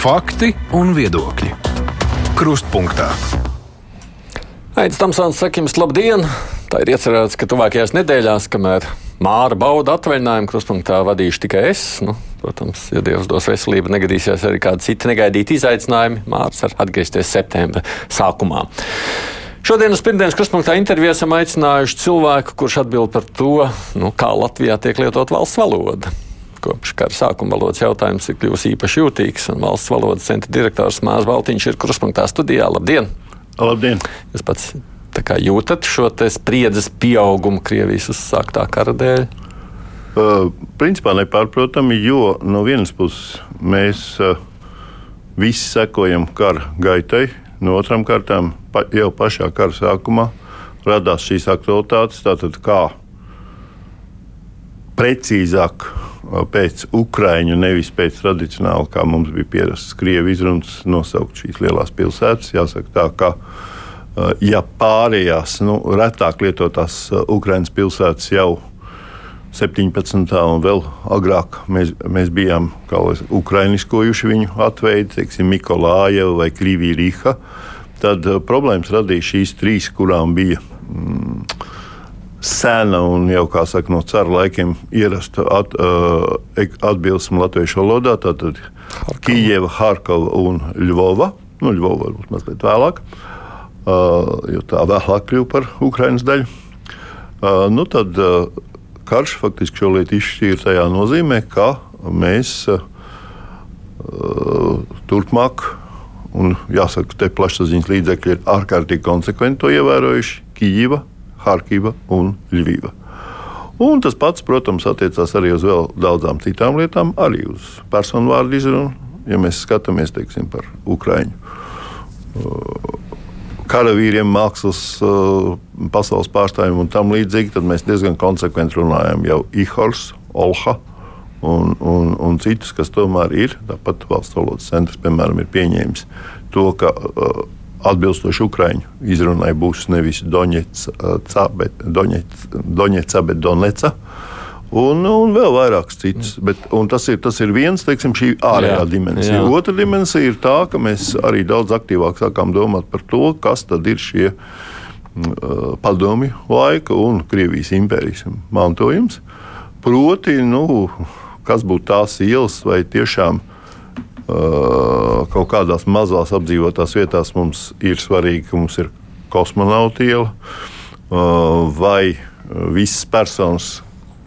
Fakti un viedokļi. Krustpunktā. Aizsmeļamies, Tamsons, saka jums labdien! Tā ir iecerēts, ka tuvākajās nedēļās, kamēr Māra bauda atvaļinājumu, krustpunktā vadīšu tikai es. Nu, protams, ja Dievs dos veselību, negadīsies arī kādi citi negaidīti izaicinājumi. Mārs var atgriezties septembra sākumā. Šodien uz pirmdienas krustpunktā intervijā esam aicinājuši cilvēku, kurš atbild par to, nu, kā Latvijā tiek lietot valsts valoda. Kopš kara sākuma valodas jautājums ir kļuvis īpaši jūtīgs, un valsts valodas centra direktors Mārs Baltiņš ir krustpunktā studijā. Labdien! Labdien! Jūs pats jūtat šo spriedzes pieaugumu Krievijas uzsāktā kara dēļ? Uh, principā nepārprotami, jo no vienas puses mēs uh, visi sekojam kara gaitai, no otram kārtām pa, jau pašā kara sākumā radās šīs aktualitātes. Tātad kā precīzāk pēc ukrāņu, nevis pēc tradicionāli, kā mums bija pierasts krievu izrunas, nosaukt šīs lielās pilsētas. Jāsaka tā, ka ja pārējās, nu, retāk lietotās Ukraiņas pilsētas jau 17. un vēl agrāk mēs, mēs bijām ukrainiskojuši viņu atveidi, teiksim, Mikolājeva vai Krīvija Rīha, tad problēmas radīja šīs trīs, kurām bija mm, sena un jau, kā saka, no cara laikiem ierasta at, uh, atbilsme latviešu valodā. Tātad Kijeva, Harkova un Ļuvova. Nu, Ļuvova varbūt mazliet vēlāk, uh, jo tā vēlāk kļuva par Ukraiņas daļu. Uh, nu, tad karš faktiski šo lietu izšķīra tajā nozīmē, ka mēs turpmāk, un jāsaka, te plašsaziņas līdzekļi ir ārkārtīgi konsekventi to ievērojuši, Kijava, Harkiva un Ļuvīva. Un tas pats, protams, attiecās arī uz vēl daudzām citām lietām, arī uz personu vārdu izrunu. Ja mēs skatāmies teiksim, par Ukraiņu karavīriem, mākslas pasaules pārstāvjiem un tam līdzīgi, tad mēs diezgan konsekventi runājam jau Ihors, Olha un, un, un citus, kas tomēr ir. Tāpat valsts valodas centrs, piemēram, ir pieņēmis to, ka uh, atbilstoši Ukraiņu izrunai būs nevis Doņeca, bet, Doņeca, Doņeca, bet Doneca. Un, un vēl vairākas citas. Bet, tas, ir, tas ir viens, teiksim, šī ārējā jā, dimensija. Jā. Otra dimensija ir tā, ka mēs arī daudz aktīvāk sākām domāt par to, kas tad ir šie uh, padomju laika un Krievijas impērijas mantojums. Proti, nu, kas būtu tās ielas vai tiešām kaut kādās mazās apdzīvotās vietās mums ir svarīgi, ka mums ir kosmonauta iela vai visas personas,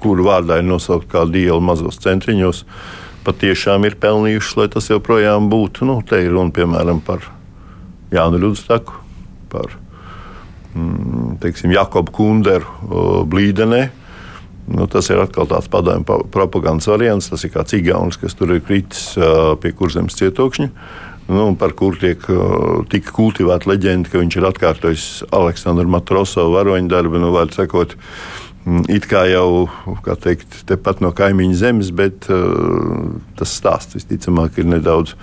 kuru vārdā ir nosaukt kāda iela mazos centriņos, patiešām ir pelnījušas, lai tas joprojām būtu. Nu, te ir runa piemēram par Jānu Rudstaku, par mm, teiksim, Jakobu Kunderu Blīdenē Nu, tas ir atkal tāds padomju propagandas variants. Tas ir kāds Igaunis, kas tur ir kritis pie kurzemes cietokšņa. Nu, par kuru tiek tika kultivēta leģenda, ka viņš ir atkārtojis Aleksandru Matrosovu varoņu darbu. Nu, sakot, It kā jau teikt, tepat no kaimiņa zemes, bet uh, tas stāsts visticamāk ir nedaudz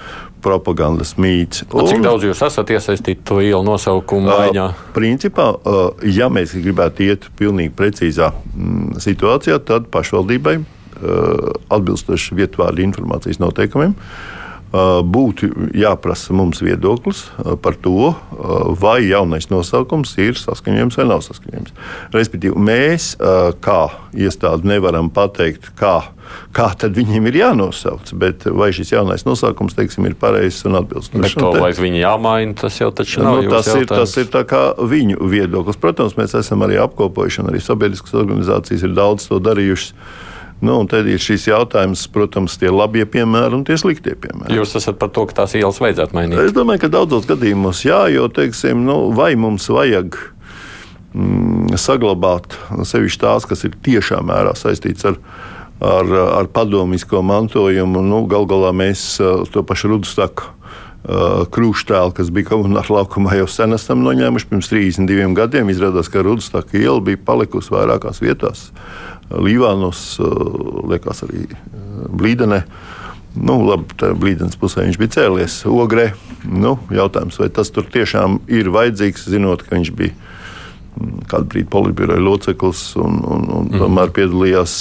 propagandas mīts. Un, Cik daudz jūs esat iesaistīti to ielu nosaukumu maiņā? Uh, principā, uh, ja mēs gribētu iet pilnīgi precīzā mm, situācijā, tad pašvaldībai uh, atbilstoši vietvārdu informācijas noteikumiem. Uh, būtu jāprasa mums viedoklis uh, par to, uh, vai jaunais nosaukums ir saskaņojams vai nav saskaņojams. Respektīvi, mēs kā iestāde nevaram pateikt, kā kā tad viņiem ir jānosauc. Bet vai šis jaunais nosaukums teiksim, ir pareizs un atbilstošs? Bet to, vai viņi jāmaina, tas jau taču nav. Nu, tas, ir, tas ir viņu viedoklis. Protams, mēs esam arī apkopojuši, un arī sabiedriskas organizācijas ir daudz to darījušas. Nu, tad ir šis jautājums, protams, tie labie piemēri un tie sliktie piemēri. Jūs esat par to, ka tās ielas vajadzētu mainīt? Es domāju, ka daudzos gadījumos jā, jo, teiksim, nu, vai mums vajag mm, saglabāt sevišķi tās, kas ir tiešā mērā saistīts ar ar, ar padomisko mantojumu. Nu, Galu galā mēs to pašu Rudustaku krūštēlu, kas bija komunāla laukumā, jau sen esam noņēmuši pirms 32 gadiem. Izrādās, ka Rudustaka iela bija palikusi vairākās vietās. Līvānos, liekas, arī Blīdenē. Nu, labi, tā blīdens pusē viņš bija cēlies ogrē. Nu, jautājums, vai tas tur tiešām ir vajadzīgs, zinot, ka viņš bija kādu brīdi politbiroja loceklis un, un, un mm. tomēr piedalījās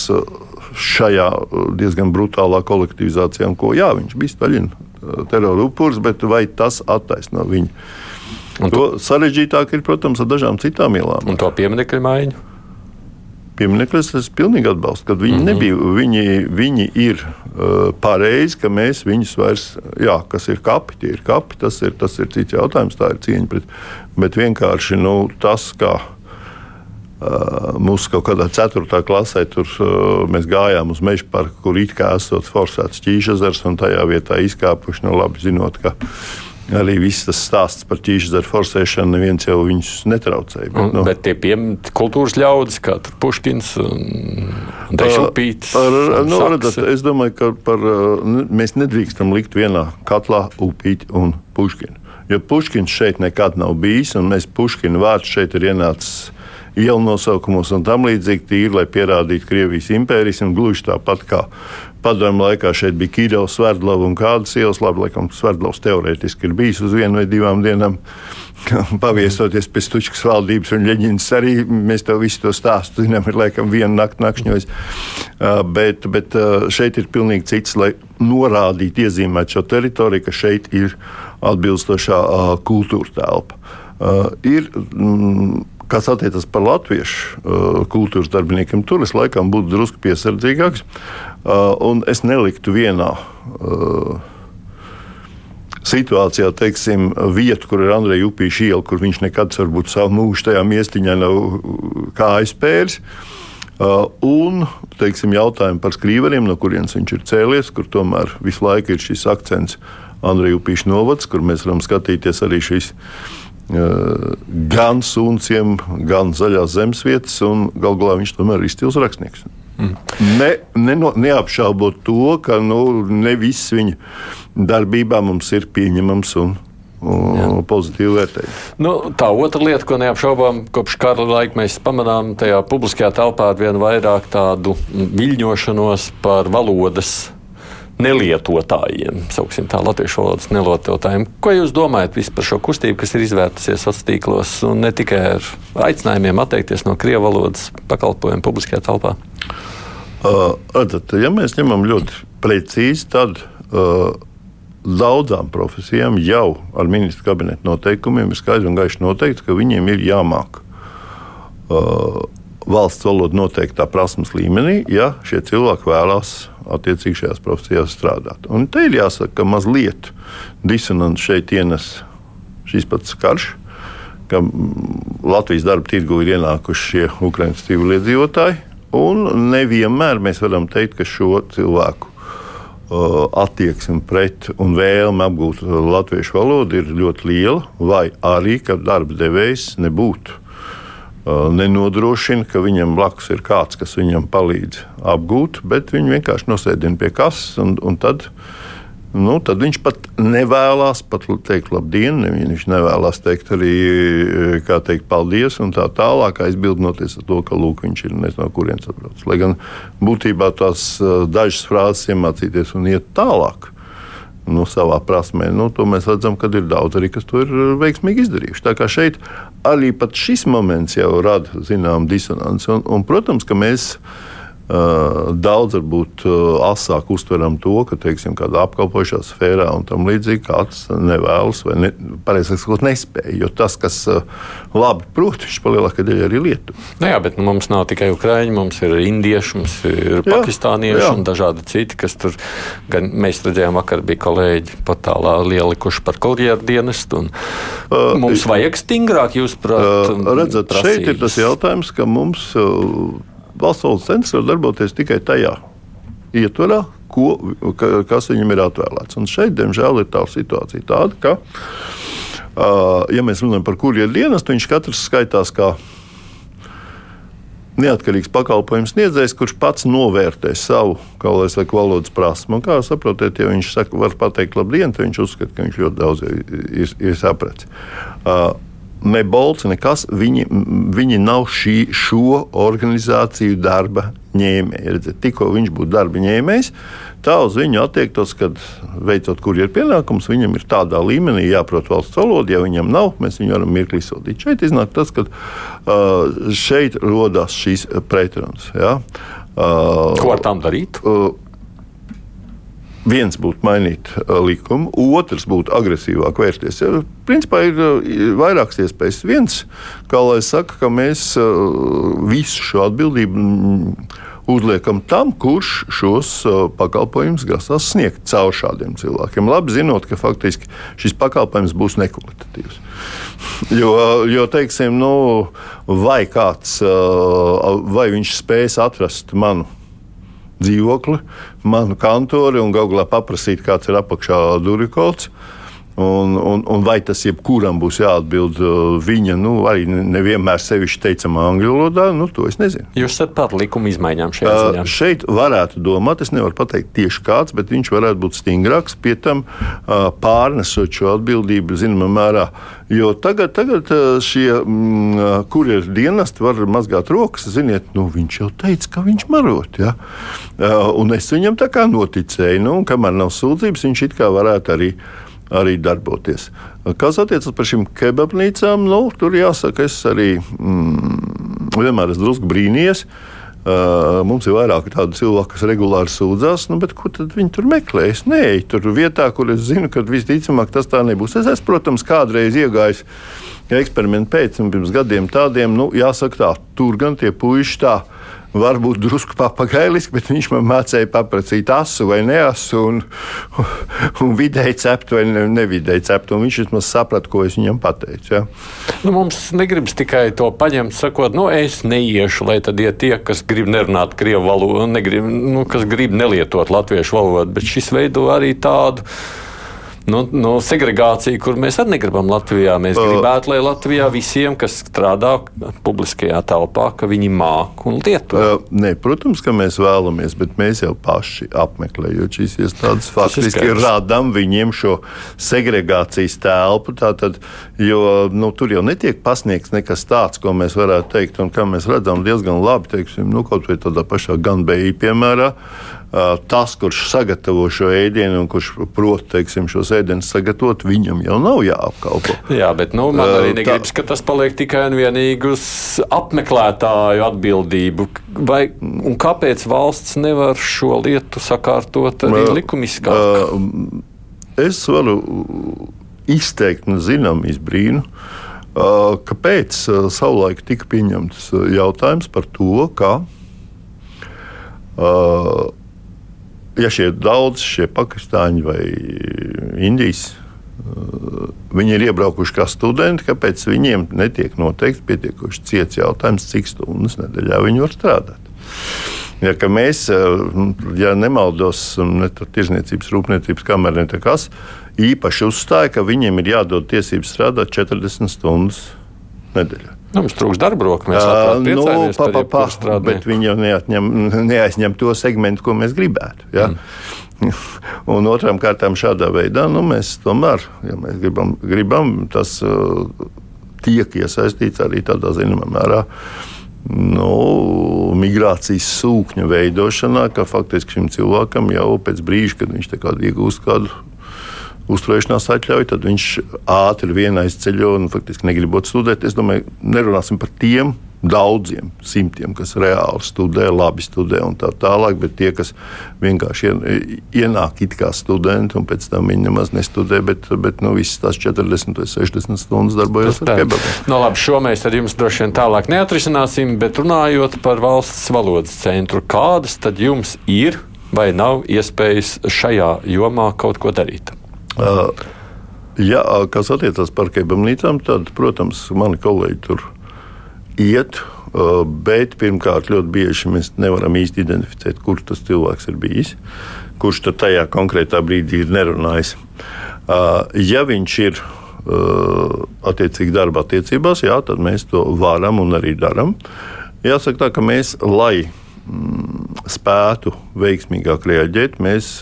šajā uh, diezgan brutālā kolektivizācijā, ko jā, viņš bija Staļina terora upurs, bet vai tas attaisno viņu? Un to sarežģītāk ir, protams, ar dažām citām ielām. Un to pieminiektu maiņu? Piemineklis es pilnīgi atbalstu, ka viņi, mm -hmm. nebija, viņi, viņi ir uh, pareizi, ka mēs viņus vairs, jā, kas ir kapi, tie ir kapi, tas ir, tas ir cits jautājums, tā ir cieņa pret, bet vienkārši nu, tas, ka Uh, mūsu kaut kādā 4. klasē tur uh, mēs gājām uz meža parku, kur it kā esot forsēts ķīšezers, un tajā vietā izkāpuši, nu labi zinot, ka arī viss tas stāsts par ķīšezeru forsēšanu neviens jau viņus netraucēja. Bet, nu, bet tie piemēri kultūras ļaudis, kā Puškins un Dešupīts. Nu, redzat, es domāju, ka par, mēs nedrīkstam likt vienā katlā upīti un Puškinu. Jo Puškins šeit nekad nav bijis, un mēs Puškina vārds šeit ir ienācis ielu nosaukumos un tam līdzīgi, tīri, lai pierādītu Krievijas impērijas. Gluži tāpat kā padomu laikā šeit bija Kīrovs, Sverdlova un kādas ielas. Labi, laikam, Sverdlovs teorētiski ir bijis uz vienu vai divām dienām. Paviesoties pie Stučkas valdības un Leģinas arī mēs to visu to stāstu zinām, ir laikam viena nakts nakšņojis. Uh, bet, bet uh, šeit ir pilnīgi cits, lai norādītu, iezīmētu šo teritoriju, ka šeit ir atbilstošā uh, kultūra telpa. Ir, mm, kas attiecas par latviešu uh, kultūras darbiniekiem, tur es laikam būtu drusku piesardzīgāks. Uh, un es neliktu vienā uh, situācijā, teiksim, vietu, kur ir Andrejs Upīša iela, kur viņš nekad varbūt savu mūžu tajā miestiņā nav kā aizpēris. Uh, un teiksim, jautājumu par skrīveriem, no kurienes viņš ir cēlies, kur tomēr visu laiku ir šis akcents Andrejs Upīša novads, kur mēs varam skatīties arī šīs gan sunciem, gan zaļās zemesvietas, un galu galā viņš tomēr ir izcils rakstnieks. Mm. Ne, ne, neapšaubot to, ka nu, ne viss viņa darbībā mums ir pieņemams un pozitīvi vērtējumi. Nu, tā otra lieta, ko neapšaubām, kopš kara laika mēs pamanām tajā publiskajā telpā ar vien vairāk tādu viļņošanos par valodas nelietotājiem, sauksim tā, latviešu valodas nelietotājiem. Ko jūs domājat par šo kustību, kas ir izvērtusies sociālos tīklos, un ne tikai ar aicinājumiem atteikties no krievu valodas pakalpojumu publiskajā telpā? Uh, tad, ja mēs ņemam ļoti precīzi, tad uh, daudzām profesijām jau ar ministru kabineta noteikumiem ir skaidri un gaiši noteikts, ka viņiem ir jāmāk uh, valsts valoda noteiktā prasmes līmenī, ja šie cilvēki vēlās attiecīgi šajās profesijās strādāt. Un te ir jāsaka, ka mazliet disonants šeit ienes šīs pats karš. Ka Latvijas darba tirgu ir ienākuši šie Ukraiņas civiliedzīvotāji, un nevienmēr mēs varam teikt, ka šo cilvēku attieksme pret un vēlme apgūt latviešu valodu ir ļoti liela, vai arī, ka darba devējs nebūtu nenodrošina, ka viņam blakus ir kāds, kas viņam palīdz apgūt, bet viņu vienkārši nosēdina pie kases un, un tad. Nu, tad viņš pat nevēlas pat teikt, labdien, ne, viņš nevēlas teikt arī teikt, paldies, un tā tālāk aizbildnoties ar to, ka lūk, viņš ir nezinu, no kurienes atbraucis. Lai gan būtībā tās dažas frāzes iemācīties un iet tālāk nu, savā prasmē. Nu, to mēs redzam, ka ir daudz arī, kas to ir uh, veiksmīgi izdarījuši. Tā kā šeit arī šis moments jau rada zināmu disonanci. Un, un, protams, ka mēs Uh, daudz varbūt uh, asāk uztveram to, ka teiksim, kādā apkalpošā sfērā un tam līdzīgi kāds nevēlas vai ne, pareizāk sakot, nespēja. Jo tas, kas uh, labi prot, viņš pa lielākajai daļai arī lietu. Nu jā, bet nu, mums nav tikai ukrāņi, mums ir indieši, mums ir pakistānieši jā. un dažādi citi, kas tur gan mēs redzējām, vakar bija kolēģi patālā lielikuši par karjeru dienestu. Uh, mums vajag stingrāk, jūs prāt, uh, redzat, prasības. šeit ir tas jautājums, ka mums. Uh, valsts centrs var darboties tikai tajā ietvarā, ko, ka, kas viņam ir atvēlēts. Un šeit, diemžēl, ir tā situācija tāda, ka, uh, ja mēs runājam par kurjeru dienestu, viņš katrs skaitās kā neatkarīgs pakalpojums sniedzējs, kurš pats novērtē savu saku, valodas prasmu. Un, kā jūs saprotat, ja viņš saka, var pateikt, labdien, tad viņš uzskata, ka viņš ļoti daudz ir, ir, ir sapratis. Uh, ne Bolts, nekas. Viņi, viņi nav šī, šo organizāciju darba ņēmēji. Tikko viņš būtu darba ņēmējs, tā uz viņu attiektos, kad veicot kurjeru pienākumus, viņam ir tādā līmenī jāprot valsts valoda. Ja viņam nav, mēs viņu varam mirkli sodīt. Šeit iznāk tas, ka šeit rodas šīs pretrunas. Ja? Ko ar tām darīt? Uh, Viens būtu mainīt likumu, otrs būtu agresīvāk vērsties. Ja, principā ir vairākas iespējas. Viens, kā lai saka, ka mēs visu šo atbildību uzliekam tam, kurš šos pakalpojumus grasās sniegt caur šādiem cilvēkiem. Labi zinot, ka faktiski šis pakalpojums būs nekvalitatīvs. Jo, jo teiksim, nu, vai kāds, vai viņš spēs atrast manu dzīvokli, manu kantori un galu galā paprasīt, kāds ir apakšā durvju kods. Un, un, un vai tas jebkuram būs jāatbild uh, viņa, nu, arī nevienmēr sevišķi teicamā angļu valodā, nu, to es nezinu. Jūs esat par likuma izmaiņām šajā uh, ziņā? Šeit varētu domāt, es nevaru pateikt tieši kāds, bet viņš varētu būt stingrāks, pie tam uh, pārnesot šo atbildību zināmā mērā. Jo tagad, tagad šie mm, kurjeru dienesti var mazgāt rokas, ziniet, nu, viņš jau teica, ka viņš marot. Ja? Un es viņam tā kā noticēju, nu, kamēr nav sūdzības, viņš it kā varētu arī arī darboties. Kas attiecas par šīm kebabnīcām, nu, tur jāsaka, es arī mm, vienmēr esmu drusku brīnījies. Uh, mums ir vairāk tādu cilvēku, kas regulāri sūdzās, nu, bet ko tad viņi tur meklē? Es neeju tur vietā, kur es zinu, ka visticamāk tas tā nebūs. Es esmu, protams, kādreiz iegājis eksperimentu pēc, un pirms gadiem tādiem, nu, jāsaka tā, tur gan tie puiši tā varbūt drusku papagailiski, bet viņš man mācīja paprasīt asu vai neasu, un, un vidēji ceptu vai nevidēji ceptu. Viņš vismaz saprata, ko es viņam pateicu. Ja? Nu, mums negribas tikai to paņemt, sakot, nu, es neiešu, lai tad ir tie, kas grib nerunāt krievu valodu, negrib, nu, kas grib nelietot latviešu valodu, bet šis veido arī tādu nu, nu, segregācija, kur mēs arī negribam Latvijā. Mēs uh, gribētu, lai Latvijā visiem, kas strādā publiskajā telpā, ka viņi māk un lieto. Uh, ne, protams, ka mēs vēlamies, bet mēs jau paši apmeklējot šīs iestādes, faktiski radām viņiem šo segregācijas telpu. Tātad, jo nu, tur jau netiek pasniegts nekas tāds, ko mēs varētu teikt, un kā mēs redzam, diezgan labi, teiksim, nu, kaut vai tādā pašā Ganbeja piemērā tas, kurš sagatavo šo ēdienu un kurš prot teiksim, šos ēdienus sagatavot, viņam jau nav jāapkalpo. Jā, bet nu, man arī negribas, ka tas paliek tikai un vienīgi uz apmeklētāju atbildību. Vai, kāpēc valsts nevar šo lietu sakārtot arī likumiskāk? Es varu izteikt nu, zinām izbrīnu. Kāpēc savulaik tika pieņemts jautājums par to, ka uh, ja šie daudz, šie pakistāņi vai Indijas, uh, viņi ir iebraukuši kā studenti, kāpēc viņiem netiek noteikts pietiekoši ciets jautājums, cik stundas nedēļā viņi var strādāt. Ja mēs, uh, ja nemaldos, ne tirzniecības rūpniecības kamera, ne kas, īpaši uzstāja, ka viņiem ir jādod tiesības strādāt 40 stundas nedēļā. Nu, mums trūks darba roku. Mēs uh, nu, pa, pa, pa, bet viņi jau neatņem, neaizņem to segmentu, ko mēs gribētu. Ja? Mm. Un otrām kārtām šādā veidā nu, mēs tomēr, ja mēs gribam, gribam tas uh, tiek iesaistīts arī tādā zināmā mērā. Nu, migrācijas sūkņa veidošanā, ka faktiski šim cilvēkam jau pēc brīža, kad viņš iegūst kādu uzturēšanās atļauju, tad viņš ātri vien aizceļo un faktiski negribot studēt. Es domāju, nerunāsim par tiem daudziem simtiem, kas reāli studē, labi studē un tā tālāk, bet tie, kas vienkārši ienāk it kā studenti un pēc tam viņi nemaz nestudē, bet, bet nu, visas tās 40 vai 60 stundas darbojas ar kebabu. No labi, šo mēs tad jums droši vien tālāk neatrisināsim, bet runājot par valsts valodas centru, kādas tad jums ir vai nav iespējas šajā jomā kaut ko darīt? Uh, ja, kas attiecas par kebabnīcām, tad, protams, mani kolēģi tur iet. Uh, bet pirmkārt, ļoti bieži mēs nevaram īsti identificēt, kurš tas cilvēks ir bijis, kurš tajā konkrētā brīdī ir nerunājis. Uh, ja viņš ir attiecīgi darba attiecībās, jā, tad mēs to varam un arī darām. Jāsaka, tā, ka mēs, lai mm, spētu veiksmīgāk reaģēt, mēs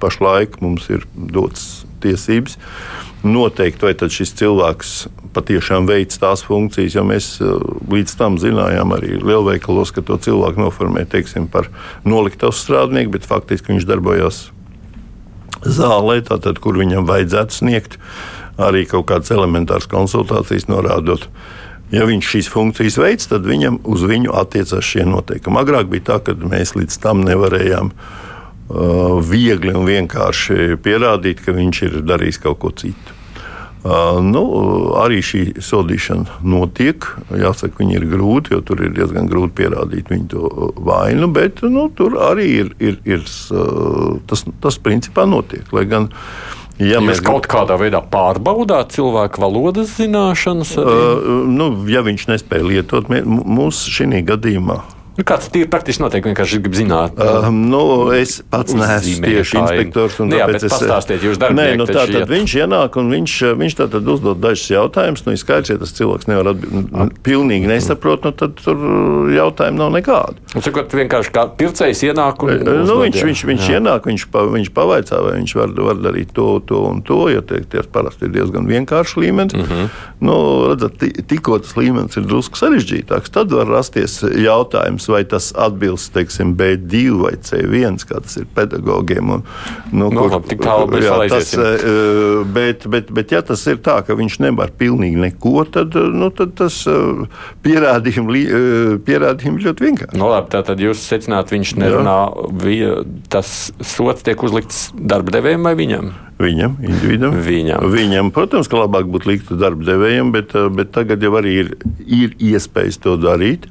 pašlaik mums ir dots tiesības noteikt, vai šis cilvēks patiešām veic tās funkcijas, jo mēs eh, līdz tam zinājām arī lielveikalos, ka to cilvēku noformē teiksim, par noliktavas strādnieku, bet faktiski viņš darbojās zālē, tātad, kur viņam vajadzētu sniegt arī kaut kādas elementāras konsultācijas, norādot. Ja viņš šīs funkcijas veids, tad viņam uz viņu attiecās šie noteikumi. Agrāk bija tā, ka mēs līdz tam nevarējām uh, viegli un vienkārši pierādīt, ka viņš ir darījis kaut ko citu. Uh, nu, arī šī sodīšana notiek. Jāsaka, viņi ir grūti, jo tur ir diezgan grūti pierādīt viņu vainu, bet nu, tur arī ir, ir, ir tas, tas principā notiek. Lai gan Ja Jūs mēs kaut kādā veidā pārbaudāt cilvēku valodas zināšanas? Arī? Uh, nu, ja viņš nespēja lietot, mūsu šī gadījumā Nu, kāds tīri praktiski notiek, vienkārši grib zināt. Uh, nu, es pats neesmu tieši inspektors. Nu, jā, bet es, pastāstiet jūs darbinieki. Nē, nu, tā tad viņš ienāk un viņš, viņš tātad uzdod dažus jautājumus. Nu, skaidrs, ja tas cilvēks nevar atbildēt, nu, pilnīgi nesaprot, nu, tad tur jautājumu nav nekādu. Un, sakot, vienkārši kā pircējs ienāk un uzdod, nu, viņš, jā. viņš, viņš jā. ienāk, viņš, pa, viņš pavaicā, vai viņš var, var darīt to, to un to, jo tie, tie parasti ir diezgan vienkārši līmenis. Mm -hmm. nu, redzat, tikko tas līmenis ir drusku sarežģītāks, tad var rasties jautājums vai tas atbilst teiksim, B2 vai C1, kā tas ir pedagogiem. Un, nu, nu, kur, labi, tālu, jā, tas, eh, bet, bet, bet, ja tas ir tā, ka viņš nevar pilnīgi neko, tad, nu, tad tas eh, pierādījumi, eh, pierādījumi ļoti vienkārši. Nu, labi, tātad jūs secināt, viņš nerunā, vi, tas sots tiek uzlikts darba devējiem vai viņam? Viņam, individam. Viņam. Viņam, protams, ka labāk būtu likt darba devējiem, bet, bet tagad jau arī ir, ir iespējas to darīt.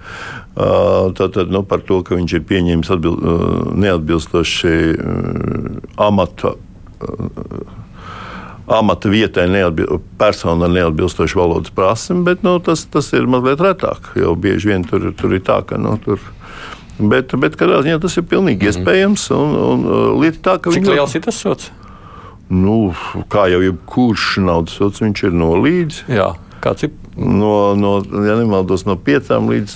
Tātad nu, par to, ka viņš ir pieņēmis atbil, neatbilstoši amata. Amata vietai neatbil, persona ar neatbilstošu valodas prasmi, bet nu, tas, tas ir mazliet retāk. Jo bieži vien tur, tur ir tā, ka nu, tur Bet, bet kādā ziņā tas ir pilnīgi mm -hmm. iespējams. Un, un, lieta tā, ka Cik viņi... liels ir tas sots? Nu, kā jau jebkurš naudas sots, viņš ir nolīdz. Jā, kāds ir? no, no, ja nemaldos, no 5 līdz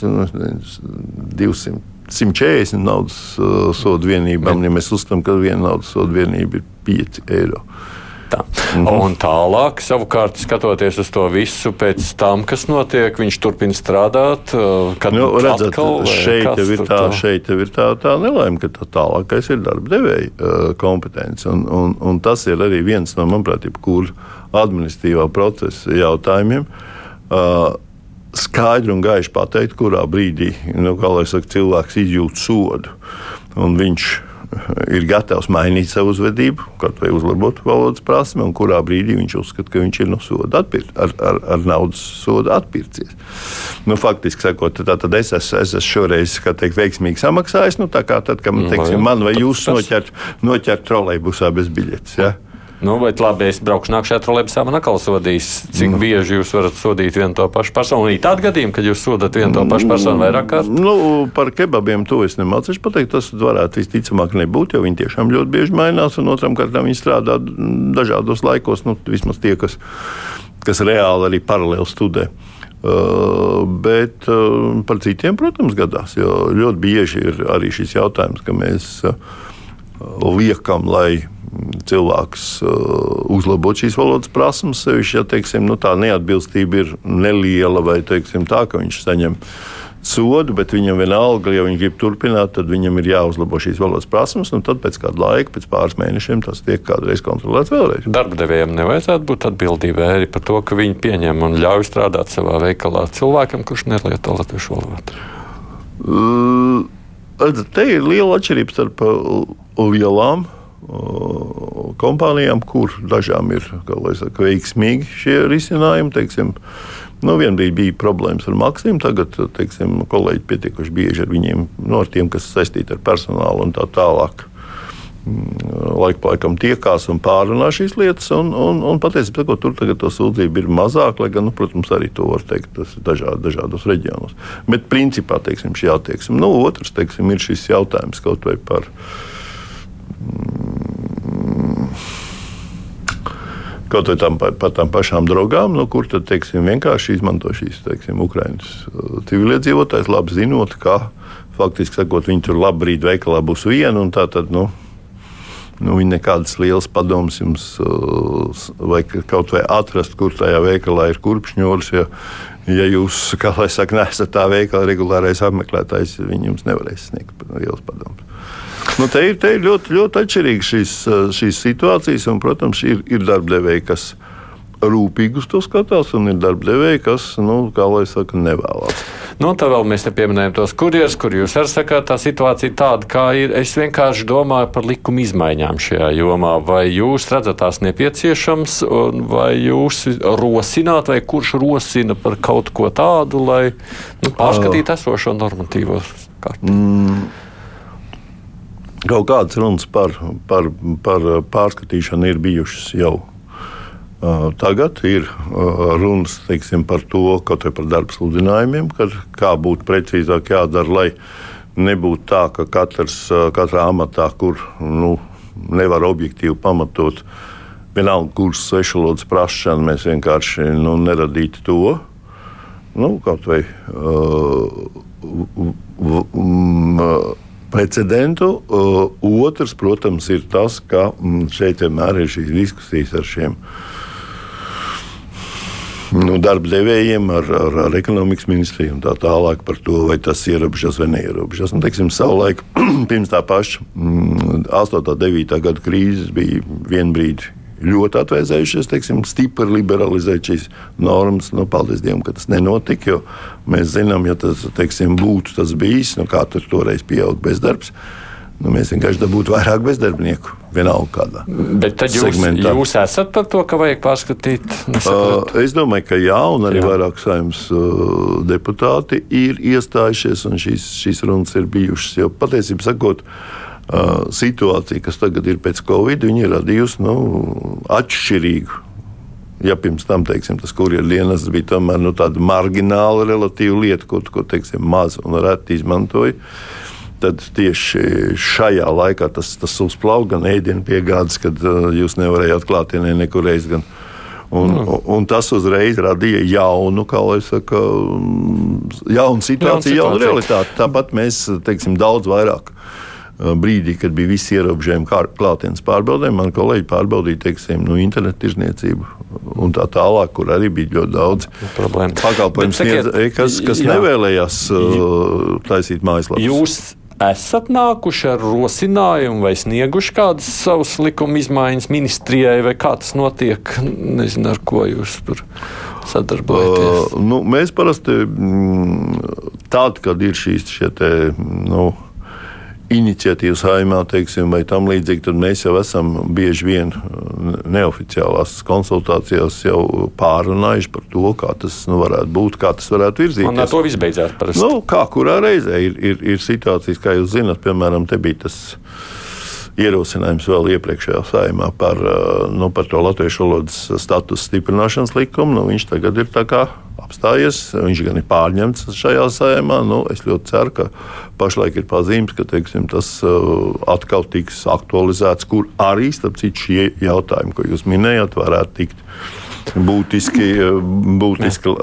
200. 140 naudas uh, sodu vienībām, ja mēs uzskatām, ka viena naudas sodu vienība ir 5 eiro. Tā. Mm -hmm. Un tālāk, savukārt, skatoties uz to visu, pēc tam, kas notiek, viņš turpina strādāt. Uh, kad nu, redzat, atkal, šeit, jau ir tā, tā? šeit jau ir tā, tā nelaime, ka tā tālākais ir darba devēja uh, kompetence. Un, un, un tas ir arī viens no, manuprāt, jebkura administratīvā procesa jautājumiem. Uh, skaidri un gaiši pateikt, kurā brīdī nu, saka, cilvēks izjūt sodu. Un viņš ir gatavs mainīt savu uzvedību, kaut vai uzlabot valodas prasmi, un kurā brīdī viņš uzskata, ka viņš ir no soda atpirkt, ar, ar, ar naudas sodu atpircies. Nu, faktiski sakot, tad es esmu, es esmu šoreiz teikt, veiksmīgi samaksājis. Nu, tā kā tad, kad teiksim, man vai jūs noķert, noķert trolejbusā bez biļetes. Ja? Nu, bet labi, es braukšu nākamajā trolēļusā, man atkal sodīs. Cik mm. bieži jūs varat sodīt vienu to pašu personu? Ir tādi gadījumi, kad jūs sodat vienu to pašu personu vairāk kārt? Nu, par kebabiem to es nemācīšu pateikt. Tas varētu visticamāk nebūt, jo viņi tiešām ļoti bieži mainās. Un otram kārtām viņi strādā dažādos laikos, nu, vismaz tie, kas, kas reāli arī paralēli studē. Uh, bet uh, par citiem, protams, gadās. Jo ļoti bieži ir arī šis jautājums, ka mēs uh, liekam, lai cilvēks uh, uzlabot šīs valodas prasmes. Sevišķi, ja teiksim, nu, tā neatbilstība ir neliela vai teiksim, tā, ka viņš saņem sodu, bet viņam vienalga, ja viņš grib turpināt, tad viņam ir jāuzlabo šīs valodas prasmes. Tad pēc kāda laika, pēc pāris mēnešiem, tas tiek kādreiz kontrolēts vēlreiz. Darba devējiem nevajadzētu būt atbildībai arī par to, ka viņi pieņem un ļauj strādāt savā veikalā cilvēkam, kurš nelieto latviešu valodu. Uh, te ir liela atšķirība starp lielām kompānijām, kur dažām ir saka, veiksmīgi šie risinājumi. Teiksim, Nu, Vienbrīd bija problēmas ar maksām, tagad teiksim, kolēģi pietiekuši bieži ar viņiem, no nu, tiem, kas saistīti ar personālu un tā tālāk. Mm, laiku pa laikam tiekās un pārunā šīs lietas, un, un, un patiesībā tur tagad to sūdzību ir mazāk, lai gan, nu, protams, arī to var teikt dažād, dažādos reģionos. Bet principā teiksim, šī attieksme. Nu, otrs teiksim, ir šis jautājums kaut vai par. Kaut vai tam, par tām pašām drogām, no kur tad teiksim, vienkārši izmanto šīs teiksim, Ukraiņas uh, civiliedzīvotājs, labi zinot, ka faktiski sakot, viņi tur labi brīdi veikalā būs viena un tā tad. Nu, Nu, viņi nekādas lielas padomas jums, uh, vai kaut vai atrast, kur tajā veikalā ir kurpšņūrs. Ja, ja jūs, kā lai saka, nesat tā veikala regulārais apmeklētājs, viņi jums nevarēs sniegt lielas padomas. Nu, te, ir, te ir ļoti, ļoti atšķirīgas šīs, šīs situācijas, un, protams, ir, ir darbdevēji, kas rūpīgi uz to skatās, un ir darbdevēji, kas, nu, kā lai saka, nevēlas. Nu, tā vēl mēs te pieminējam tos kurjerus, kur jūs arī sakāt, tā situācija tāda, kā ir. Es vienkārši domāju par likuma izmaiņām šajā jomā. Vai jūs redzat tās nepieciešams, vai jūs rosināt, vai kurš rosina par kaut ko tādu, lai nu, pārskatītu esošo normatīvo kārtību? Mm. Kaut kādas runas par, par, par pārskatīšanu ir bijušas jau Tagad ir runas teiksim, par to, kaut vai par darba sludinājumiem, kā būtu precīzāk jādara, lai nebūtu tā, ka katrs, katrā amatā, kur nu, nevar objektīvi pamatot, vienalga kursu svešvalodas prašanu, mēs vienkārši nu, neradītu to. Nu, kaut vai uh, um, precedentu. Uh, otrs, protams, ir tas, ka um, šeit vienmēr ir šīs diskusijas ar šiem nu, darba devējiem, ar, ar, ar ekonomikas ministriju un tā tālāk par to, vai tas ierobežos vai neierobežos. Nu, teiksim, savulaik pirms tā paša 8. un 9. gada krīzes bija vienbrīd ļoti atvēsējušies, teiksim, stipri liberalizēt šīs normas. Nu, paldies Dievam, ka tas nenotika. Mēs zinām, ja tas teiksim, būtu tas bijis, nu, kā tur toreiz pieauga bezdarbs. Nu, mēs vienkārši dabūtu vairāk bezdarbnieku. Vienalga kādā. Bet tad jūs, segmentā. jūs esat par to, ka vajag pārskatīt? Uh, es domāju, ka jā, un arī jā. vairāk saimnes uh, deputāti ir iestājušies, un šīs, šīs runas ir bijušas. Jo patiesībā sakot, uh, situācija, kas tagad ir pēc Covid, ir radījusi nu, atšķirīgu ja pirms tam teiksim, tas kurjeru dienas bija tomēr, nu, tāda margināla relatīva lieta, ko, ko teiksim, maz un reti izmantoja tad tieši šajā laikā tas, tas uzplauka gan ēdienu piegādes, kad jūs nevarējāt klātienē nekur reiz. Gan, Un, mm. un tas uzreiz radīja jaunu, kā jau saka, jaunu situāciju, jaunu realitāti. Tāpat mēs teiksim, daudz vairāk brīdī, kad bija visi ierobežojumi klātienes pārbaudēm, man kolēģi pārbaudīja teiksim, nu, internetu tirzniecību un tā tālāk, kur arī bija ļoti daudz pakalpojumu sniedzēju, kas, kas jā. nevēlējās uh, taisīt mājaslapas. Jūs esat nākuši ar rosinājumu vai snieguši kādas savas likuma izmaiņas ministrijai, vai kā tas notiek? Nezinu, ar ko jūs tur sadarbojaties. Uh, nu, mēs parasti mm, tādi, kad ir šīs šie te, nu, iniciatīvas saimā, teiksim, vai tam līdzīgi, tad mēs jau esam bieži vien uh, neoficiālās konsultācijās jau pārunājuši par to, kā tas nu, varētu būt, kā tas varētu virzīties. Un ar to viss beidzās parasti. Nu, kā kurā reizē ir, ir, ir situācijas, kā jūs zinat, piemēram, te bija tas ierosinājums vēl iepriekšējā saimā par, uh, nu, par to latviešu valodas statusu stiprināšanas likumu. Nu, viņš tagad ir apstājies, viņš gan ir pārņemts šajā saimā. Nu, es ļoti ceru, ka pašlaik ir pazīmes, ka teiksim, tas uh, atkal tiks aktualizēts, kur arī starp citu šie jautājumi, ko jūs minējāt, varētu tikt būtiski, būtiski uh,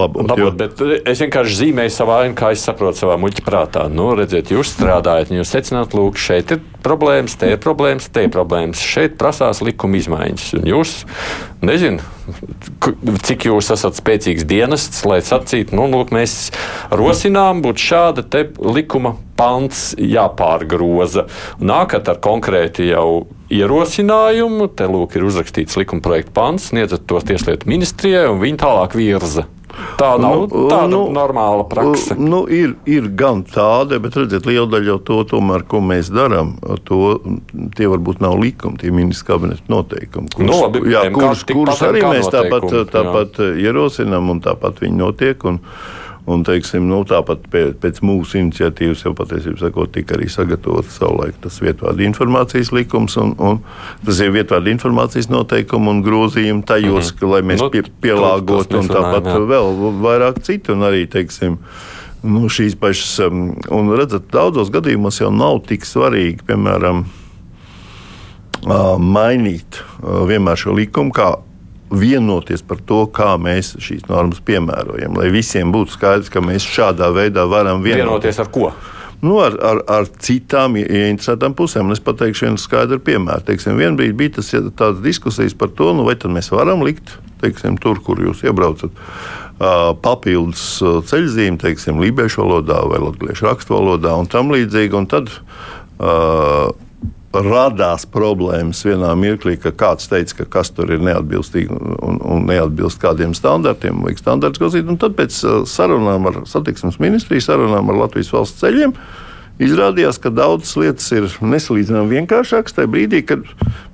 labot. labot bet es vienkārši zīmēju savā ainu, kā es saprotu, savā muļķa prātā. Nu, redziet, jūs strādājat, jūs secināt, lūk, šeit ir problēmas, te ir problēmas, te ir problēmas. Šeit prasās likuma izmaiņas. Un jūs, nezinu, cik jūs esat spēcīgs dienests, lai sacītu, nu, lūk, mēs rosinām būt šāda te likuma pants jāpārgroza. Nākat ar konkrēti jau ierosinājumu, te lūk ir uzrakstīts likuma projekta pants, sniedzat to tieslietu ministrijai, un viņi tālāk virza. Tā nav nu, tāda nu, normāla praksa. Nu, ir, ir gan tāda, bet redziet, liela daļa to, tomēr, ko mēs darām, to, tie varbūt nav likumi, tie ministrs kabineta noteikumi. Kurus, nu, labi, jā, kurus, kurus arī mēs tāpat, tāpat ierosinām un tāpat viņi notiek. Un, Un, teiksim, nu, tāpat pēc, pēc mūsu iniciatīvas jau patiesībā tika arī sagatavots savulaik tas vietvārdu informācijas likums. Un, un tas ir vietvārdu informācijas noteikumi un grozījumi tajos, mm -hmm. lai mēs nu, pie, pielāgotu un tāpat jā. vēl vairāk citu. Un arī, teiksim, nu, šīs pašas, um, un redzat, daudzos gadījumos jau nav tik svarīgi, piemēram, mainīt vienmēr šo likumu, vienoties par to, kā mēs šīs normas piemērojam. Lai visiem būtu skaidrs, ka mēs šādā veidā varam vienoties. Vienoties ar ko? Nu, ar, ar, ar citām ieinteresētām pusēm. Es pateikšu vienu skaidru piemēru. Teiksim, vien brīdi bija tas, tāds diskusijas par to, nu, vai mēs varam likt teiksim, tur, kur jūs iebraucat. Papildus ceļzīme, teiksim, lībiešu valodā vai latviešu rakstu valodā un tam līdzīgi. Un tad uh, radās problēmas vienā mirklī, ka kāds teica, ka kas tur ir neatbilstīgi un, un neatbilst kādiem standartiem, vajag standarts grozīt. Tad pēc uh, sarunām ar satiksmes ministriju, sarunām ar Latvijas valsts ceļiem. Izrādījās, ka daudzas lietas ir nesalīdzināmāk vienkāršākas tajā brīdī, kad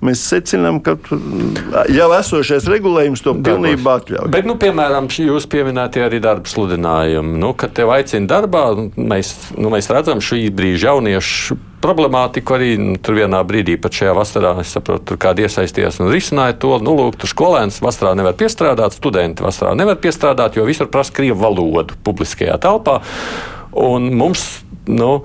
mēs secinām, ka uh, jau esošais regulējums to pilnībā atļauj. Bet, nu, piemēram, jūs pieminētie arī darba sludinājumi. Nu, kad te aicina darbā, mēs, nu, mēs redzam šī brīža jauniešu problemātiku arī nu, tur vienā brīdī, pat šajā vasarā, es saprotu, tur kādi iesaistījās un risināja to. Nu, lūk, tur skolēns vasarā nevar piestrādāt, studenti vasarā nevar piestrādāt, jo visur prasa krievu valodu publiskajā telpā. Un mums, nu,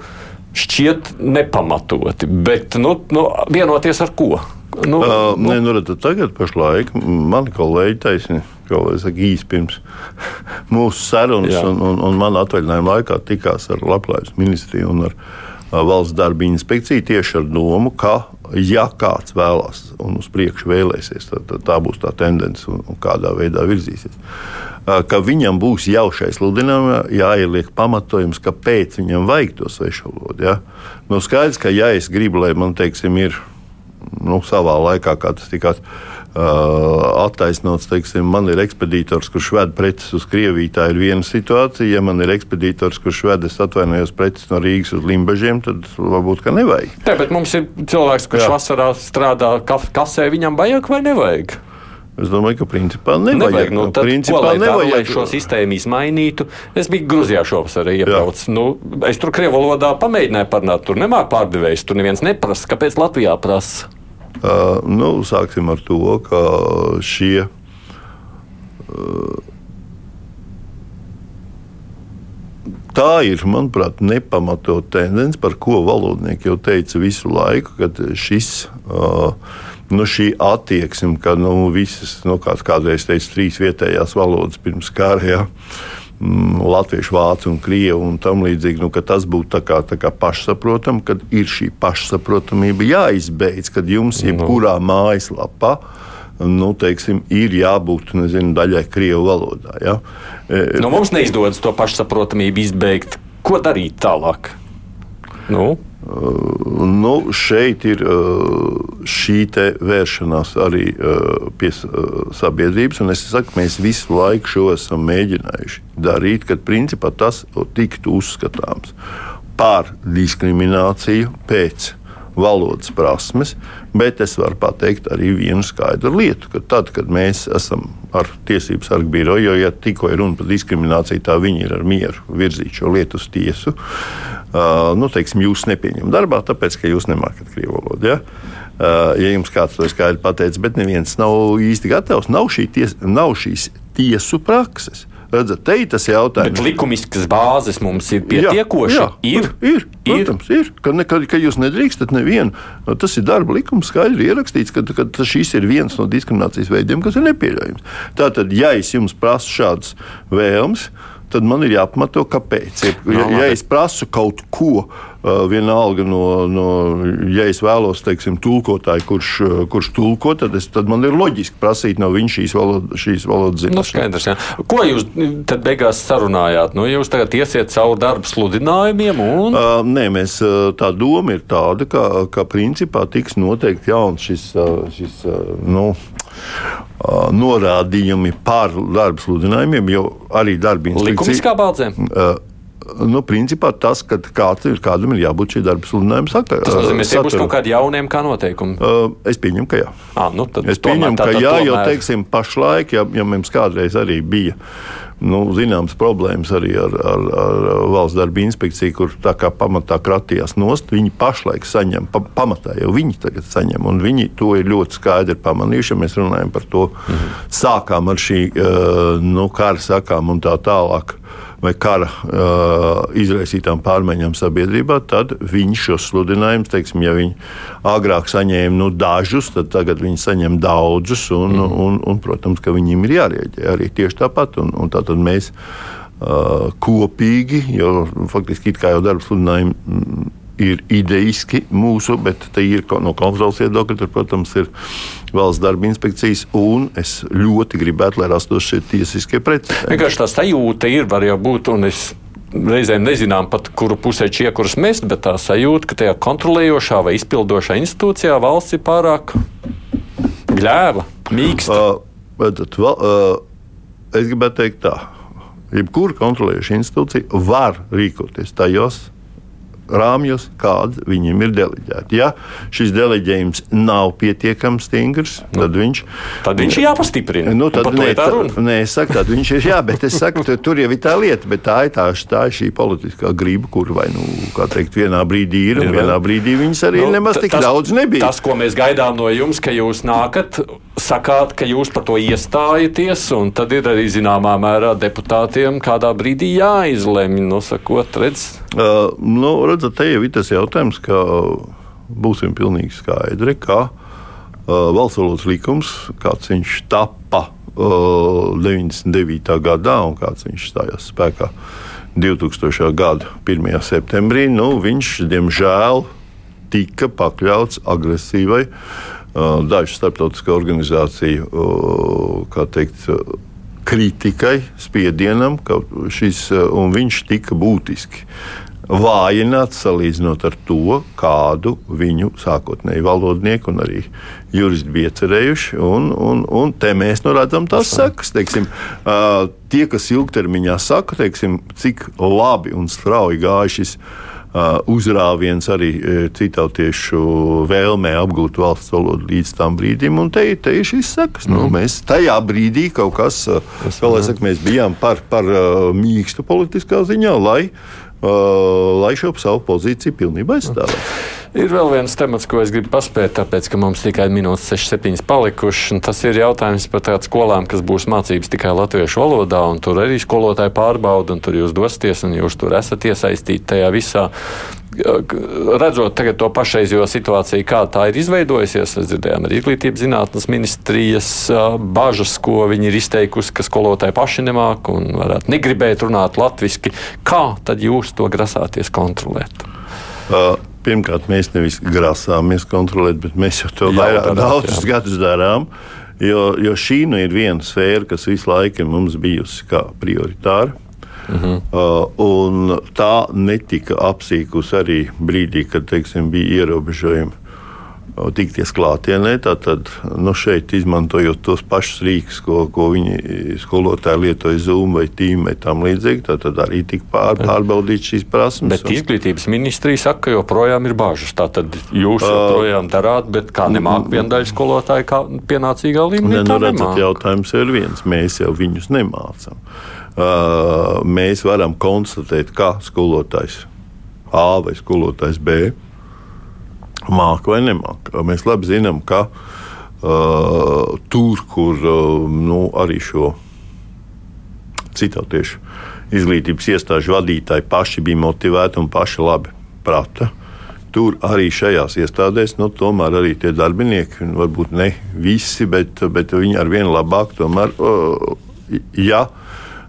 šķiet nepamatoti, bet, nu, nu vienoties ar ko? Nu, uh, nu. Nē, nu, redz, tagad pašlaik mani kolēģi taisni. Saka, īsi pirms mūsu sarunas un, un, un mana atvaļinājuma laikā tikās ar Latvijas ministriju un ar valsts darba inspekcija tieši ar domu, ka, ja kāds vēlās un uz priekšu vēlēsies, tad, tad tā būs tā tendence un, un kādā veidā virzīsies. Ka viņam būs jau šai sludinājumā jāieliek pamatojums, kāpēc viņam vajag to svešu valodu. Ja? Nu, skaidrs, ka ja es gribu, lai man teiksim, ir nu, savā laikā, kā tas tika attaisnots, teiksim, man ir ekspeditors, kurš ved preces uz Krieviju. Tā ir viena situācija. Ja man ir ekspeditors, kurš ved, es atvainojos, preces no Rīgas uz Limbaģiem, tad varbūt ka nevajag. Tā, bet mums ir cilvēks, kurš Jā. vasarā strādā kasē, viņam vajag vai nevajag? Es domāju, ka principā nevajag. nevajag. Nu, tad, principā ko, lai nevajag. Tā, lai šo sistēmu izmainītu, es biju Grūzijā šovasar iebraucis. Nu, es tur krievu valodā pamēģināju parunāt, tur nemāk pārdevējs, tur neviens neprasa, kāpēc Latvijā prasa. Uh, nu, sāksim ar to, ka šie. Uh, Tā ir, manuprāt, nepamatot tendence, par ko valodnieki jau teica visu laiku, kad šis, uh, nu, šī attieksme, ka nu, visas, nu, kāds kādreiz teica, trīs vietējās valodas pirms kara, ja, Mm, latviešu, vācu un krievu un tam līdzīgi. Nu, tas būtu tā kā, tā kā pašsaprotami, kad ir šī pašsaprotamība jāizbeidz, kad jums nu. jebkurā mājaslapā nu, teiksim, ir jābūt nezinu, daļai krievu valodā. Ja? E, nu, mums neizdodas to pašsaprotamību izbeigt. Ko darīt tālāk? Nu? Nu, šeit ir šī vēršanās arī pie sabiedrības. Es saku, mēs visu laiku šo esam mēģinājuši darīt, kad principā tas tiktu uzskatāms par diskrimināciju pēc valodas prasmes, bet es varu pateikt arī vienu skaidru lietu, ka tad, kad mēs esam ar tiesību sargu biroju, jo ja tikko ir runa par diskrimināciju, tā viņi ir ar mieru virzīt šo lietu uz tiesu. Uh, nu, teiksim, jūs nepieņemat darbā, tāpēc, ka jūs nemākat krievu valodu. Ja? Uh, ja jums kāds to skaidri pateicis, bet neviens nav īsti gatavs, nav, šī ties, nav šīs tiesu prakses. Redzat, te ir tas jautājums. Bet likumiskas bāzes mums ir pietiekoši. Jā, jā, ir, ir, protams, ir. ir. Ka, ne, ka, ka jūs nedrīkstat nevienu. Nu, tas ir darba likums, skaidri ierakstīts, ka, ka šis ir viens no diskriminācijas veidiem, kas ir nepieļaujams. Tātad, ja es jums prasu šādas vēlmes, tad man ir jāpamato, kāpēc. Ja, ja, ja es prasu kaut ko, vienalga no, no ja es vēlos, teiksim, tulkotāju, kurš, kurš tulko, tad, es, tad man ir loģiski prasīt no viņa šīs valodas, šīs valodas zināšanas. Nu, skaidrs, jā. Ko jūs tad beigās sarunājāt? Nu, jūs tagad iesiet savu darbu sludinājumiem un? Uh, nē, mēs, tā doma ir tāda, ka, ka principā tiks noteikti jauns šis, šis nu, norādījumi par darba sludinājumiem, jo arī darba inspekcija. Likumiskā? Uh, nu, principā tas, ka kāds ir, kādam ir jābūt šī darba sludinājuma sakarā. Tas nozīmē, ka būs kaut kādi jauniem kā noteikumi. Uh, es pieņemu, ka jā. À, nu, es pieņemu, tomēr, ka jā, tomēr... jo, teiksim, pašlaik, ja, ja mums kādreiz arī bija nu, zināmas problēmas arī ar, ar, ar valsts darba inspekciju, kur tā kā pamatā kratījās nost. Viņi pašlaik saņem, pa, pamatā jau viņi tagad saņem, un viņi to ir ļoti skaidri pamanījuši. Ja mēs runājam par to, mhm. sākām ar šī nu, kara sakām un tā tālāk vai kara uh, izraisītām pārmaiņām sabiedrībā, tad viņi šos sludinājumus, teiksim, ja viņi agrāk saņēma nu, dažus, tad tagad viņi saņem daudzus, un, mm. un, un, protams, ka viņiem ir jārēģē arī tieši tāpat. Un, un tātad mēs uh, kopīgi, jo faktiski jau darba sludinājumi ir ideiski mūsu, bet te ir no kontrolas viedokļa, tur, protams, ir valsts darba inspekcijas, un es ļoti gribētu, lai rastos šie tiesiskie precedenti. Vienkārši tā sajūta ir, var jau būt, un es reizēm nezinām pat, kuru pusē čiekuras mest, bet tā sajūta, ka tajā kontrolējošā vai izpildošā institūcijā valsts ir pārāk gļēva, mīksta. Uh, bet, uh, es gribētu teikt tā. Jebkura kontrolējoša institūcija var rīkoties tajos rāmjos, kādi viņam ir deleģēti. Ja šis deleģējums nav pietiekami stingrs, nu, tad viņš, tad viņš ir jāpastiprina. Nu, tad, nē, tā, nē, es saku, tad viņš ir jā, bet es saku, tur jau ir tā lieta, bet tā ir tā, tā ir šī politiskā griba, kur vai, nu, kā teikt, vienā brīdī ir, un vienā brīdī viņas arī nu, nemaz tik tas, daudz nebija. Tas, ko mēs gaidām no jums, ka jūs nākat, sakāt, ka jūs par to iestājaties, un tad ir arī zināmā mērā deputātiem kādā brīdī jāizlemj, nosakot, redz. Uh, nu, redzat, te jau ir tas jautājums, ka būsim pilnīgi skaidri, ka uh, valsts valodas likums, kāds viņš tapa uh, 99. gadā un kāds viņš stājās spēkā 2000. gada 1. septembrī, nu, viņš diemžēl tika pakļauts agresīvai uh, dažu starptautisku organizāciju uh, teikt, kritikai, spiedienam, ka šis, uh, un viņš tika būtiski vājināts salīdzinot ar to, kādu viņu sākotnēji valodnieki un arī juristi bija cerējuši. Un, un, un te mēs nu redzam tās sekas. Teiksim, uh, tie, kas ilgtermiņā saka, teiksim, cik labi un strauji gāja šis uh, uzrāviens arī citautiešu vēlmē apgūt valsts valodu līdz tam brīdim, un te, te ir šīs sekas. Nu. Nu, mēs tajā brīdī kaut kas, uh, kā lai saka, mēs bijām par, par uh, mīkstu politiskā ziņā, lai Uh, lai šo savu pozīciju pilnībā aizstāvētu. Ir vēl viens temats, ko es gribu paspēt, tāpēc, ka mums tikai minūtes 6-7 palikušas. Tas ir jautājums par tādām skolām, kas būs mācības tikai latviešu valodā, un tur arī skolotāji pārbauda, un tur jūs dosieties, un jūs tur esat iesaistīti tajā visā redzot to pašreizējo situāciju, kā tā ir izveidojusies, mēs dzirdējām arī izglītības zinātnes ministrijas bažas, ko viņi ir izteikusi, ka skolotāji paši nemāk un varētu negribēt runāt latviešu. Kā tad jūs to grasāties kontrolēt? Uh. Pirmkārt, mēs nevis grasāmies kontrolēt, bet mēs jau to vairāk, daudzus gadus darām. Jo, jo šī nu ir viena sfēra, kas visu laiku mums bijusi kā prioritāra. Uh -huh. uh, tā netika apsīkusi arī brīdī, kad teiksim, bija ierobežojumi tikties klātienē. Tad nu, šeit izmantojot tos pašus rīkus, ko, ko viņi skolotāji lietoja Zoom vai Team vai tam līdzīgi, tad, arī tika pār, pārbaudīts šīs prasmes. Bet izglītības ministrija saka, ka joprojām ir bažas. Tātad jūs uh, joprojām darāt, bet kā nemāk viena daļa skolotāja kā pienācīgā līmenī? Ne, nu, redzat, jautājums ir viens. Mēs jau viņus nemācām mēs varam konstatēt, ka skolotājs A vai skolotājs B māca vai nemāca. Mēs labi zinām, ka uh, tur, kur uh, nu, arī šo citautiešu izglītības iestāžu vadītāji paši bija motivēti un paši labi prata. Tur arī šajās iestādēs, nu, tomēr arī tie darbinieki, varbūt ne visi, bet, bet viņi ar vienu labāk, tomēr, uh, ja uh,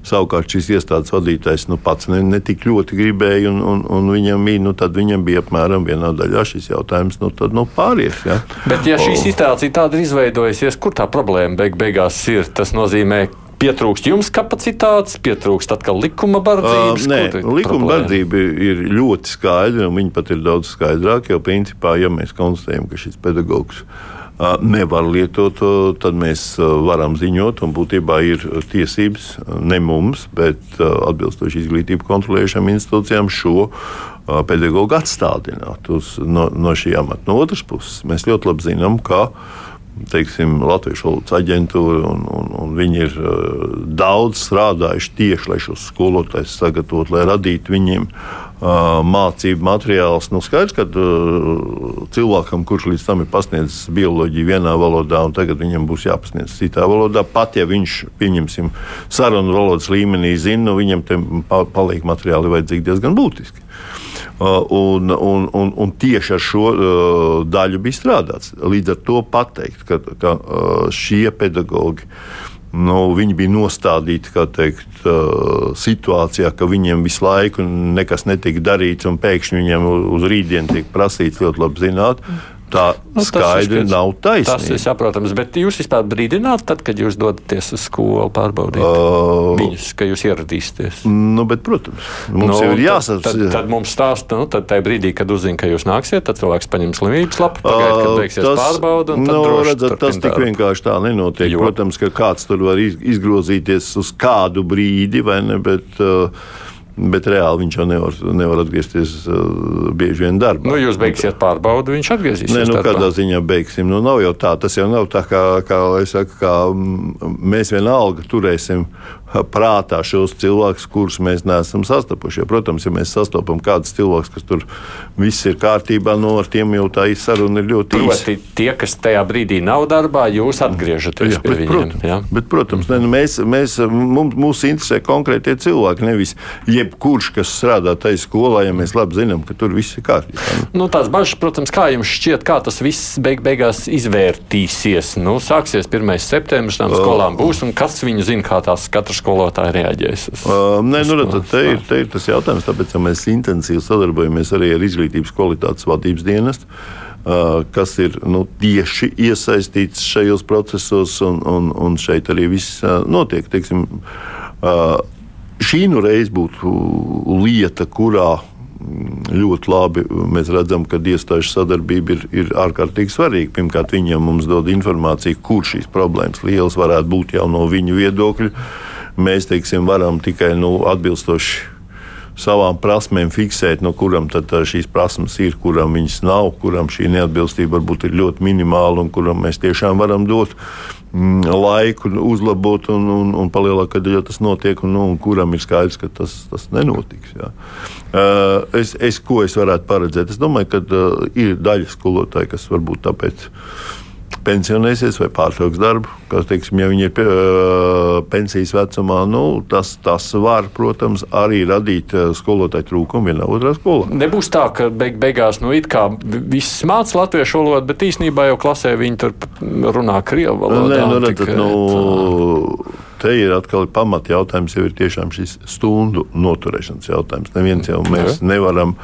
Savukārt šīs iestādes vadītājs nu, pats ne, ne tik ļoti gribēja, un, un, un viņam, nu, viņam bija apmēram vienā daļā šis jautājums nu, tad, nu, pāries. Ja? Bet, ja šī situācija tāda ir izveidojusies, kur tā problēma beig beigās ir? Tas nozīmē, pietrūkst jums kapacitātes, pietrūkst atkal likuma bardzības? Uh, nē, likuma bardzība ir ļoti skaidra, un viņa pat ir daudz skaidrāka. Jo principā, ja mēs konstatējam, ka šis pedagogs nevar lietot, tad mēs varam ziņot, būtībā ir tiesības ne mums, bet atbilstoši izglītību kontrolējušām institūcijām šo pedagoģu atstādināt no, no šī amata. No otras puses, mēs ļoti labi zinām, ka teiksim, Latvijas valodas aģentūra, un, un, un viņi ir uh, daudz strādājuši tieši, lai šos skolotājus sagatavotu, lai radītu viņiem uh, mācību materiāls. Nu, skaidrs, ka cilvēkam, kurš līdz tam ir pasniedzis bioloģiju vienā valodā, un tagad viņam būs jāpasniedz citā valodā, pat ja viņš, pieņemsim, sarunu valodas līmenī zina, nu, viņam paliek materiāli vajadzīgi diezgan būtiski. Un, un, un, un tieši ar šo uh, daļu bija strādāts. Līdz ar to pateikt, ka, ka uh, šie pedagoģi uh, nu, viņi bija nostādīti teikt, situācijā, ka viņiem visu laiku nekas netika darīts, un pēkšņi viņiem uz rītdienu tiek prasīts ļoti labi zināt. Tā nu, skaidri tas nav taisnība. Tas ir saprotams, bet jūs vispār brīdināt, tad, kad jūs dodaties uz skolu pārbaudīt uh, viņus, ka jūs ieradīsieties? Nu, bet, protams, mums nu, ir jāsaka. Tad, tad, tad mums stāsta, nu, tad tajā brīdī, kad uzzina, ka jūs nāksiet, tad cilvēks paņem slimības lapu, pagaid, kad beigsies tas, pārbauda. Nu, redzat, tas tik vienkārši tā nenotiek. Jo. Protams, ka kāds tur var izgrozīties uz kādu brīdi, vai ne? Bet, uh, Bet reāli viņš jau nevar, nevar atgriezties uh, bieži vien darbā. Nu, jūs beigsiet pārbaudi, viņš atgriezīsies. Nē, nu, darbā. kādā ziņā beigsim. Nu, nav jau tā, tas jau nav tā, kā, kā, saku, kā mēs vienalga turēsim prātā šos cilvēkus, kurus mēs neesam sastapuši. Ja, protams, ja mēs sastopam kādus cilvēkus, kas tur viss ir kārtībā, no nu, ar tiem jau tā saruna ir ļoti īsa. Proti, tie, kas tajā brīdī nav darbā, jūs atgriežaties jā, pie bet, viņiem. Protams, jā? bet, protams ne, nu, mēs, mēs, mums, mūs interesē konkrētie cilvēki, nevis jebkurš, kas strādā tajā skolā, ja mēs labi zinām, ka tur viss ir kārtībā. Nu, tās bažas, protams, kā jums šķiet, kā tas viss beig beigās izvērtīsies. Nu, sāksies 1. septembris, tām skolām būs, un kas viņu zina, kā tās katrs skolotāji reaģēs? Uz, uh, nē, nu, redz, te, ir, te ir tas jautājums, tāpēc ja mēs intensīvi sadarbojamies arī ar izglītības kvalitātes vadības dienestu. Kas ir nu, tieši iesaistīts šajos procesos, un, un, un šeit arī viss notiek. Teiksim, šī nu reiz būtu lieta, kurā ļoti labi mēs redzam, ka iestāžu sadarbība ir, ir ārkārtīgi svarīga. Pirmkārt, viņiem mums dod informāciju, kur šīs problēmas lielas varētu būt jau no viņu viedokļa mēs teiksim, varam tikai nu, atbilstoši savām prasmēm fiksēt, no kuram šīs prasmes ir, kuram viņas nav, kuram šī neatbilstība varbūt ir ļoti minimāla un kuram mēs tiešām varam dot mm, laiku uzlabot un, un, un palielākt, kad ja tas notiek, un, nu, un kuram ir skaidrs, ka tas, tas nenotiks. Jā. Es, es, ko es varētu paredzēt? Es domāju, ka ir daļa skolotāji, kas varbūt tāpēc pensionēsies vai pārtrauks darbu. Kas, teiksim, ja viņi ir pie, pensijas vecumā, nu, tas, tas var, protams, arī radīt skolotāju trūkumu vienā otrā skolā. Nebūs tā, ka beig beigās nu, viss mācās latviešu valodu, bet īsnībā jau klasē viņi tur runā krievu valodā. Nē, nu, redzat, nu, te ir atkal pamat jautājums, jau ir tiešām šis stundu noturēšanas jautājums. Neviens jau mēs nevaram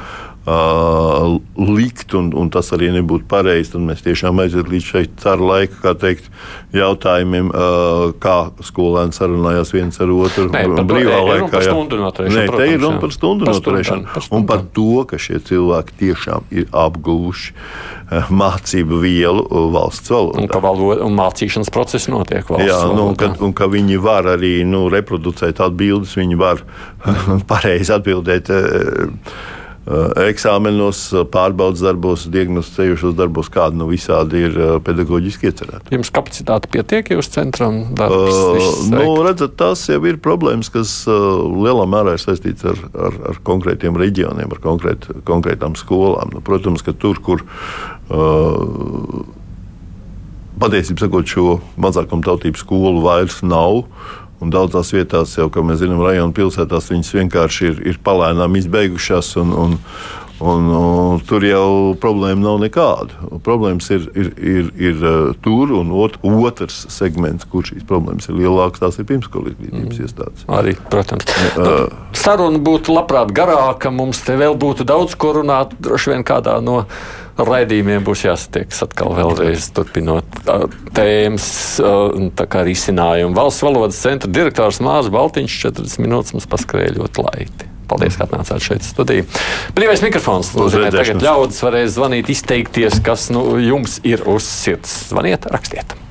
uh, likt, un, un tas arī nebūtu pareizi. Tad mēs tiešām aiziet līdz šai ceru laika, kā teikt, jautājumiem, uh, kā skolēni sarunājās viens ar otru. Nē, par brīvā laikā. Nē, te ir runa par stundu noturēšanu. Un par to, ka šie cilvēki tiešām ir apguvuši uh, mācību vielu valsts valodā. Un ka valoda, un mācīšanas process notiek valsts Jā, nu, un, ka, un ka viņi var arī nu, reproducēt atbildes, viņi var pareizi atbildēt. Uh, eksāmenos, eh, pārbaudas darbos, diagnosticējušos darbos, kāda nu visādi ir eh, pedagoģiski iecerēta. Jums kapacitāte pietiek jūs centram? Darbs, uh, nu, redzat, tas jau ir problēmas, kas uh, lielā mērā ir saistīts ar, ar, ar konkrētiem reģioniem, ar konkrēt, konkrētām skolām. Nu, protams, ka tur, kur uh, patiesībā sakot, šo mazākumtautību skolu vairs nav. Un daudzās vietās, jau, kā mēs zinām, rajonu pilsētās viņas vienkārši ir, ir palēnām izbeigušās. Un, un, Un, un, tur jau problēma nav nekāda. Problēmas ir, ir, ir, ir uh, tur, un ot, otrs segments, kur šīs problēmas ir lielākas, tās ir pirmsskolas izglītības mm. iestādes. Arī, protams. Uh, Saruna būtu labprāt garāka, mums te vēl būtu daudz ko runāt, droši vien kādā no raidījumiem būs jāsatiekas atkal vēlreiz turpinot tēmas, tā kā risinājumu. Valsts valodas centra direktors Mārcis Baltiņš 40 minūtes mums paskrēja ļoti laiti. Paldies, ka atnācāt šeit studijā. Brīvais mikrofons. Nozīmē, tagad ļaudis varēs zvanīt, izteikties, kas nu, jums ir uz sirds. Zvaniet, rakstiet!